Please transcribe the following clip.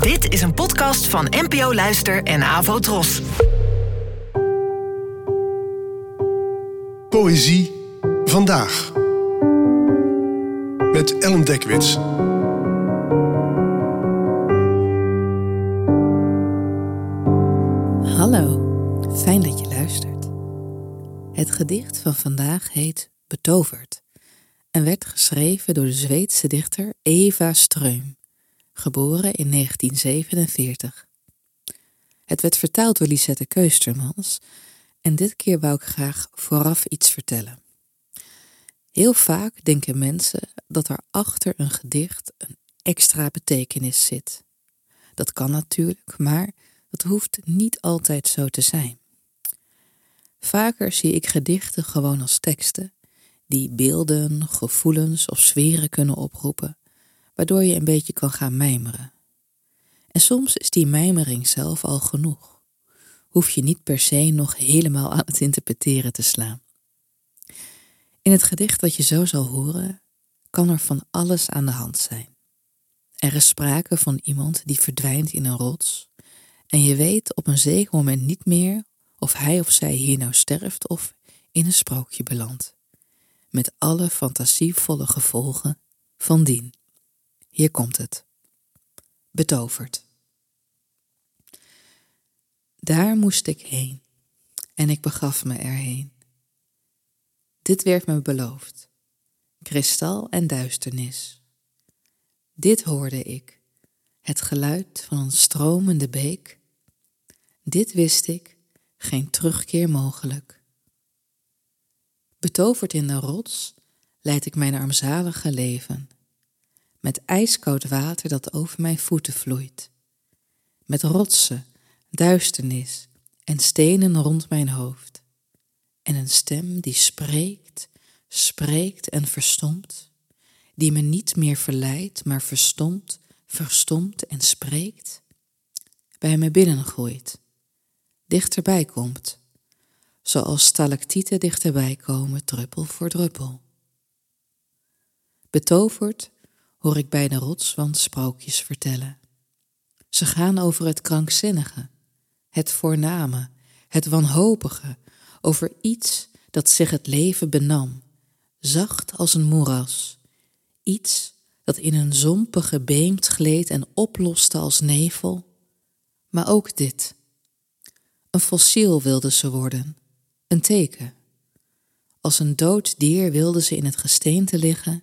Dit is een podcast van NPO Luister en Avo Tros. Poëzie vandaag. Met Ellen Dekwits. Hallo, fijn dat je luistert. Het gedicht van vandaag heet Betoverd en werd geschreven door de Zweedse dichter Eva Streum, geboren in 1947. Het werd vertaald door Lisette Keustermans en dit keer wou ik graag vooraf iets vertellen. Heel vaak denken mensen dat er achter een gedicht een extra betekenis zit. Dat kan natuurlijk, maar dat hoeft niet altijd zo te zijn. Vaker zie ik gedichten gewoon als teksten die beelden, gevoelens of sferen kunnen oproepen, waardoor je een beetje kan gaan mijmeren. En soms is die mijmering zelf al genoeg. Hoef je niet per se nog helemaal aan het interpreteren te slaan. In het gedicht dat je zo zal horen, kan er van alles aan de hand zijn. Er is sprake van iemand die verdwijnt in een rots, en je weet op een zeker moment niet meer of hij of zij hier nou sterft of in een sprookje belandt, met alle fantasievolle gevolgen van dien. Hier komt het. Betoverd. Daar moest ik heen, en ik begaf me erheen. Dit werd me beloofd, kristal en duisternis. Dit hoorde ik, het geluid van een stromende beek. Dit wist ik, geen terugkeer mogelijk. Betoverd in de rots leid ik mijn armzalige leven, met ijskoud water dat over mijn voeten vloeit, met rotsen, duisternis en stenen rond mijn hoofd, en een stem die spreekt, spreekt en verstomt, die me niet meer verleidt, maar verstomt, verstomt en spreekt, bij me binnengroeit, dichterbij komt, zoals stalactieten dichterbij komen, druppel voor druppel. Betoverd hoor ik bij de rotswand sprookjes vertellen. Ze gaan over het krankzinnige, het voorname, het wanhopige, over iets dat zich het leven benam, zacht als een moeras, iets dat in een zompige beemt gleed en oploste als nevel, maar ook dit. Een fossiel wilde ze worden, een teken. Als een dood dier wilde ze in het gesteente liggen